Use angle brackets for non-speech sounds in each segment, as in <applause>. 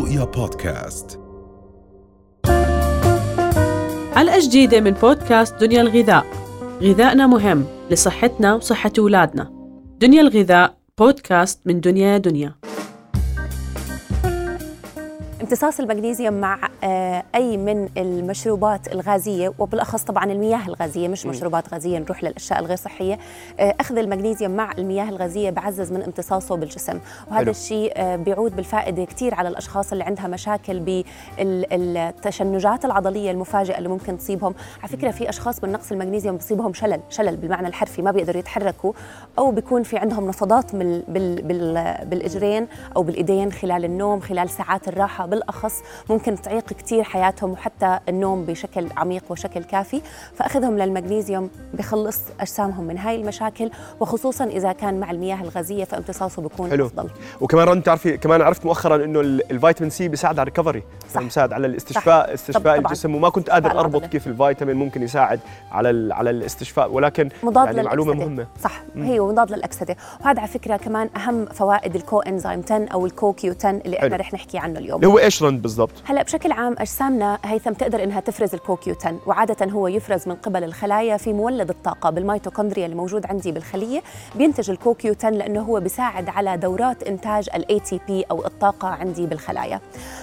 رؤيا بودكاست. حلقة جديدة من بودكاست دنيا الغذاء. غذائنا مهم لصحتنا وصحة أولادنا. دنيا الغذاء بودكاست من دنيا دنيا. امتصاص المغنيسيوم مع آه، أي من المشروبات الغازية وبالأخص طبعا المياه الغازية مش مشروبات غازية نروح للأشياء الغير صحية. آه، أخذ المغنيسيوم مع المياه الغازية بعزز من امتصاصه بالجسم. وهذا. الشيء آه، بيعود بالفائدة كثير على الأشخاص اللي عندها مشاكل بالتشنجات العضلية المفاجئة اللي ممكن تصيبهم. على فكرة في أشخاص من نقص المغنيسيوم بيصيبهم شلل شلل بالمعنى الحرفي ما بيقدروا يتحركوا. أو بيكون في عندهم نفضات بال بال بال بالإجرين أو بالإيدين خلال النوم خلال ساعات الراحة. بالأخص ممكن تعيق كثير حياتهم وحتى النوم بشكل عميق وشكل كافي فأخذهم للمغنيسيوم بخلص أجسامهم من هاي المشاكل وخصوصا إذا كان مع المياه الغازية فامتصاصه بيكون حلو. أفضل وكمان رن تعرفي كمان عرفت مؤخرا إنه ال- الفيتامين C بيساعد على ال recovery. بيساعد على الاستشفاء صح. استشفاء طبعاً. الجسم وما كنت قادر أربط. كيف الفيتامين ممكن يساعد على على الاستشفاء ولكن مضاد يعني معلومة. مهمة صح هي مضاد للأكسدة وهذا على فكرة كمان أهم فوائد ال coenzyme 10 أو ال CoQ 10 اللي إحنا حلو. رح نحكي عنه اليوم هو إيش رند بالضبط؟ هلا بشكل عام أجسامنا هيثم تقدر إنها تفرز الكوكيوتن وعادة هو يفرز من قبل الخلايا في مولد الطاقة بالميتوكوندريا اللي موجود عندي بالخلية. بينتج الكوكيوتن لأنه هو بيساعد على دورات إنتاج ال ATP أو الطاقة عندي بالخلايا.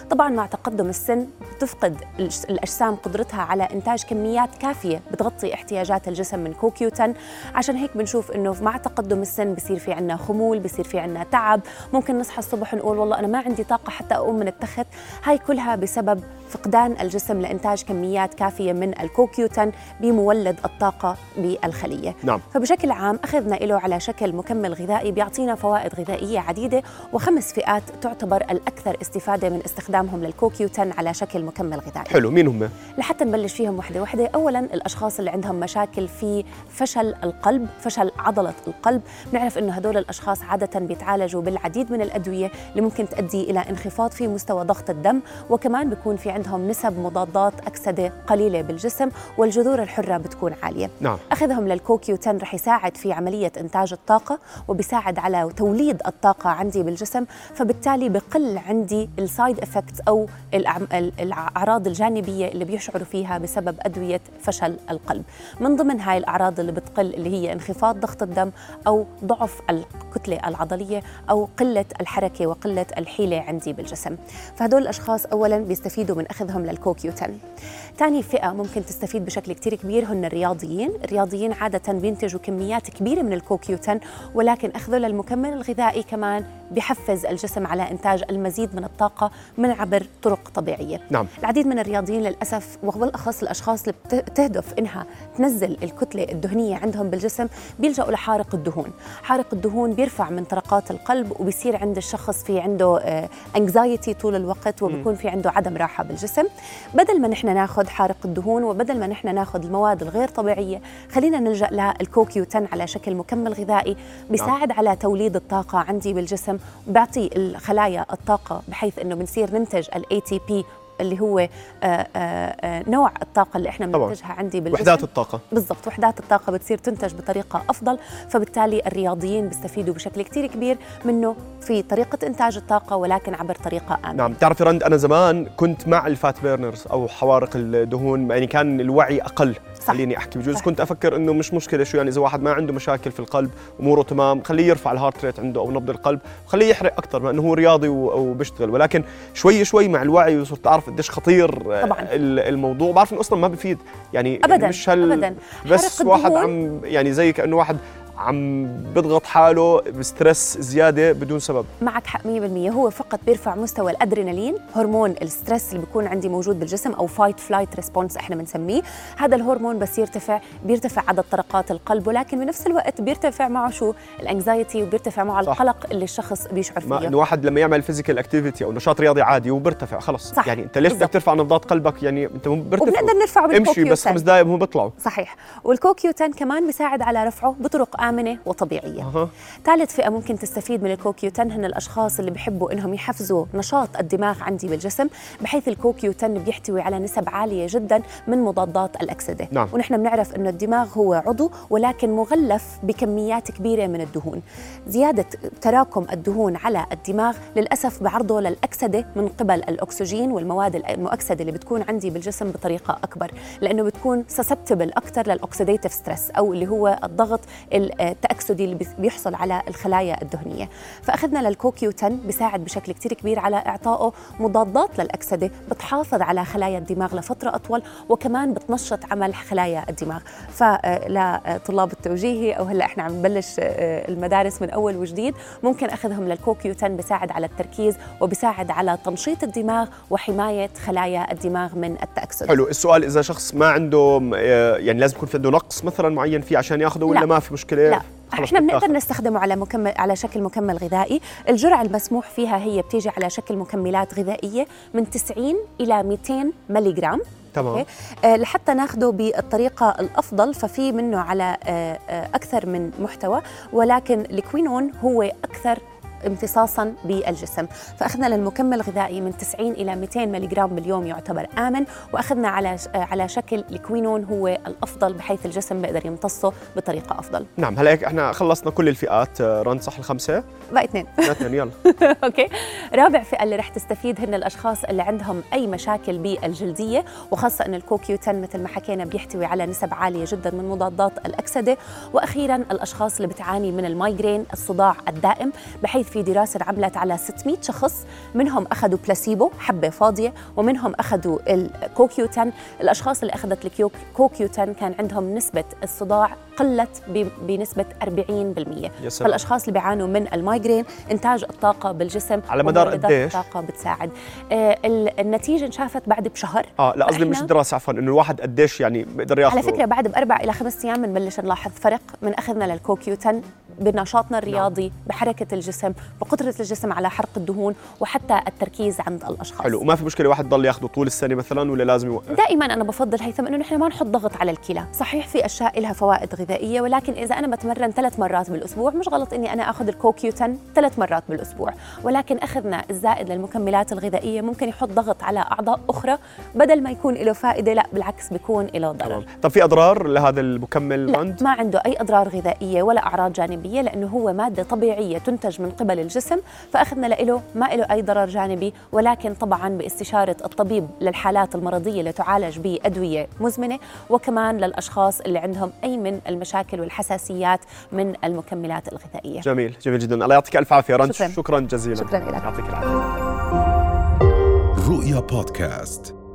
طبعا مع تقدم السن بتفقد الج- الأجسام قدرتها على إنتاج كميات كافية بتغطي احتياجات الجسم من كوكيوتن عشان هيك بنشوف إنه مع تقدم السن بصير في عنا خمول بصير في عنا تعب. ممكن نصحى الصبح نقول والله أنا ما عندي طاقة حتى أقوم من التخت. هاي كلها بسبب فقدان الجسم لإنتاج كميات كافية من الكوكيوتن بمولد الطاقة بالخلية. نعم. فبشكل عام أخذنا له على شكل مكمل غذائي بيعطينا فوائد غذائية عديدة وخمس فئات تعتبر الأكثر استفادة من استخدامهم للكوكيوتن على شكل مكمل غذائي. حلو. مين هم؟ لحتى نبلش فيهم وحدة وحدة اولا الأشخاص اللي عندهم مشاكل في فشل القلب فشل عضلة القلب. بنعرف إنه هدول الأشخاص عادة بيتعالجوا بالعديد من الأدوية اللي ممكن تؤدي إلى انخفاض في مستوى ضغط الدم وكمان بيكون في عندهم نسب مضادات أكسدة قليلة بالجسم والجذور الحرة بتكون عالية. نعم. أخذهم للكوكيوتن رح يساعد في عملية إنتاج الطاقة وبيساعد على توليد الطاقة عندي بالجسم فبالتالي بقل عندي ال side effects أو الأعم- ال- الأعراض الجانبية اللي بيشعروا فيها بسبب أدوية فشل القلب. من ضمن هاي الأعراض اللي بتقل اللي هي انخفاض ضغط الدم أو ضعف الكتلة العضلية أو قلة الحركة وقلة الحيلة عندي بالجسم. فهدول الأشخاص اولا بيستفيدوا من اخذهم للكوكيوتن. ثاني فئة ممكن تستفيد بشكل كتير كبير هن الرياضيين. الرياضيين عادة بينتجوا كميات كبيرة من الكوكيوتن ولكن اخذه للمكمل الغذائي كمان بحفز الجسم على إنتاج المزيد من الطاقة من عبر طرق طبيعية. نعم. العديد من الرياضيين للأسف وبالاخص الأشخاص اللي بت- بتهدف إنها تنزل الكتلة الدهنية عندهم بالجسم بيلجأوا لحارق الدهون، حارق الدهون بيرفع من طرقات القلب وبيصير عند الشخص في عنده anxiety طول الوقت وبيكون في عنده عدم راحة بالجسم، بدل ما نحن ناخذ حارق الدهون وبدل ما نحن ناخذ المواد الغير طبيعية خلينا نلجأ للكوكيوتن على شكل مكمل غذائي بيساعد على توليد الطاقة عندي بالجسم بيعطي الخلايا الطاقة بحيث إنه بنصير ننتج ال ATP اللي هو آه، آه، آه، نوع الطاقة اللي إحنا. بننتجها عندي بالجسم. وحدات الطاقة. بالضبط وحدات الطاقة بتصير تنتج بطريقة أفضل فبالتالي الرياضيين بيستفيدوا بشكل كتير كبير منه في طريقة إنتاج الطاقة ولكن عبر طريقة آمنة. نعم تعرفي رند أنا زمان كنت مع ال fat burners أو حوارق الدهون يعني كان الوعي أقل. صح. خليني أحكي بجوز صح. كنت أفكر إنه مش مشكلة شو يعني إذا واحد ما عنده مشاكل في القلب اموره تمام خليه يرفع ال heart rate عنده أو نبض القلب خليه يحرق أكثر مع إنه هو رياضي وبيشتغل ولكن شوي شوي مع الوعي وصرت أعرف قديش خطير آه، طبعاً. ال- الموضوع بعرف إنه أصلا ما بفيد يعني أبداً، مش هال أبداً. بس واحد عم يعني زي كأنه واحد عم بضغط حاله ب stress زيادة بدون سبب. معك حق 100% هو فقط بيرفع مستوى الأدرينالين هرمون ال stress اللي بيكون عندي موجود بالجسم أو fight flight response إحنا بنسميه. هذا الهرمون بس يرتفع بيرتفع عدد طرقات القلب ولكن بنفس الوقت بيرتفع معه شو؟ ال anxiety وبيرتفع معه صح. القلق اللي الشخص بيشعر فيه. إنه واحد لما يعمل physical activity أو نشاط رياضي عادي وبرتفع خلص. صح. يعني أنت ليش بدك. ترفع نبضات قلبك؟ يعني أنت مو برتفع وبنقدر نرفعه امشي بس. خمس دقائق وهم بيطلعوا. صحيح. والكوكيوتن كمان بيساعد على رفعه بطرق آمنة وطبيعية. ثالث فئة ممكن تستفيد من ال CoQ 10 هن الأشخاص اللي بحبوا إنهم يحفزوا نشاط الدماغ عندي بالجسم بحيث ال CoQ 10 بيحتوي على نسب عالية جدا من مضادات الأكسدة نعم. ونحن بنعرف إنه الدماغ هو عضو ولكن مغلف بكميات كبيرة من الدهون زيادة تراكم الدهون على الدماغ للأسف بعرضه للأكسدة من قبل الأكسجين والمواد المؤكسدة اللي بتكون عندي بالجسم بطريقة أكبر لأنه بتكون susceptible أكثر لل oxidative stress أو اللي هو الضغط التأكسدي اللي بيحصل على الخلايا الدهنية. فأخذنا لل CoQ 10 بيساعد بشكل كتير كبير على إعطائه مضادات للأكسدة بتحافظ على خلايا الدماغ لفترة أطول وكمان بتنشط عمل خلايا الدماغ. فلطلاب التوجيهي أو هلأ إحنا عم نبلش المدارس من أول وجديد. ممكن أخذهم لل CoQ 10 بيساعد على التركيز وبيساعد على تنشيط الدماغ وحماية خلايا الدماغ من التأكسد. حلو. السؤال إذا شخص ما عنده يعني لازم يكون في عنده نقص مثلا معين فيه عشان ياخذه ولا لا. ما في مشكلة؟ لا إحنا بنقدر. نستخدمه على مكمل على شكل مكمل غذائي، الجرعة المسموح فيها هي بتيجي على شكل مكملات غذائية من 90 إلى 200 ملي جرام تمام. آه لحتى ناخده بالطريقة الأفضل ففي منه على آه آه أكثر من محتوى ولكن الكوينون هو أكثر امتصاصا بالجسم. فأخذنا للمكمل الغذائي من 90 إلى 200 ملي جرام باليوم يعتبر آمن وأخذنا على على شكل ال quinone هو الأفضل بحيث الجسم بيقدر يمتصه بطريقة أفضل. نعم هلا هيك إحنا خلصنا كل الفئات آه، رن صح الخمسة؟ بقى اثنين. اثنين يلا. <laughs> okay. رابع فئة اللي رح تستفيد هن الأشخاص اللي عندهم أي مشاكل بالجلدية وخاصة إن ال CoQ 10 مثل ما حكينا بيحتوي على نسب عالية جدا من مضادات الأكسدة. وأخيرا الأشخاص اللي بتعاني من ال migraine الصداع الدائم بحيث في دراسة عملت على 600 شخص منهم أخذوا بلاسيبو حبة فاضية ومنهم أخذوا ال CoQ 10 الأشخاص اللي أخذت ال CoQ 10 كان عندهم نسبة الصداع قلت ب- بنسبة 40% يا سلام. فالأشخاص اللي بيعانوا من ال migraine إنتاج الطاقة بالجسم على مدار قديش؟ الطاقة بتساعد. آه ال- النتيجة انشافت بعد بشهر. آه لا قصدي مش دراسة عفوا إنه الواحد قديش يعني بيقدر ياخذه. على فكرة بعد بأربع إلى خمس أيام بنبلش نلاحظ فرق من أخذنا لل CoQ 10 بنشاطنا الرياضي بحركة الجسم بقدرة الجسم على حرق الدهون وحتى التركيز عند الأشخاص. حلو وما في مشكلة واحد ضل ياخذه طول السنة مثلا ولا لازم يوقف دائما أنا بفضل هيثم إنه نحن ما نحط ضغط على الكلى، صحيح في أشياء لها فوائد غذائية ولكن إذا أنا بتمرن ثلاث مرات بالأسبوع مش غلط إني أنا آخذ الكوكيو 10 ثلاث مرات بالأسبوع، ولكن أخذنا الزائد للمكملات الغذائية ممكن يحط ضغط على أعضاء أخرى بدل ما يكون له فائدة لا بالعكس بيكون له ضرر. طب في أضرار لهذا المكمل لا ما عنده أي أضرار غذائية ولا أعراض جانبية. لأنه هو مادة طبيعية تنتج من قبل الجسم فأخذنا له ما له أي ضرر جانبي ولكن طبعا باستشارة الطبيب للحالات المرضية اللي تعالج بأدوية مزمنة وكمان للأشخاص اللي عندهم أي من المشاكل والحساسيات من المكملات الغذائية. جميل جميل جدا. الله يعطيك ألف عافية رند شكراً. شكرا جزيلا. شكراً لك. يعطيك العافية. رؤيا بودكاست.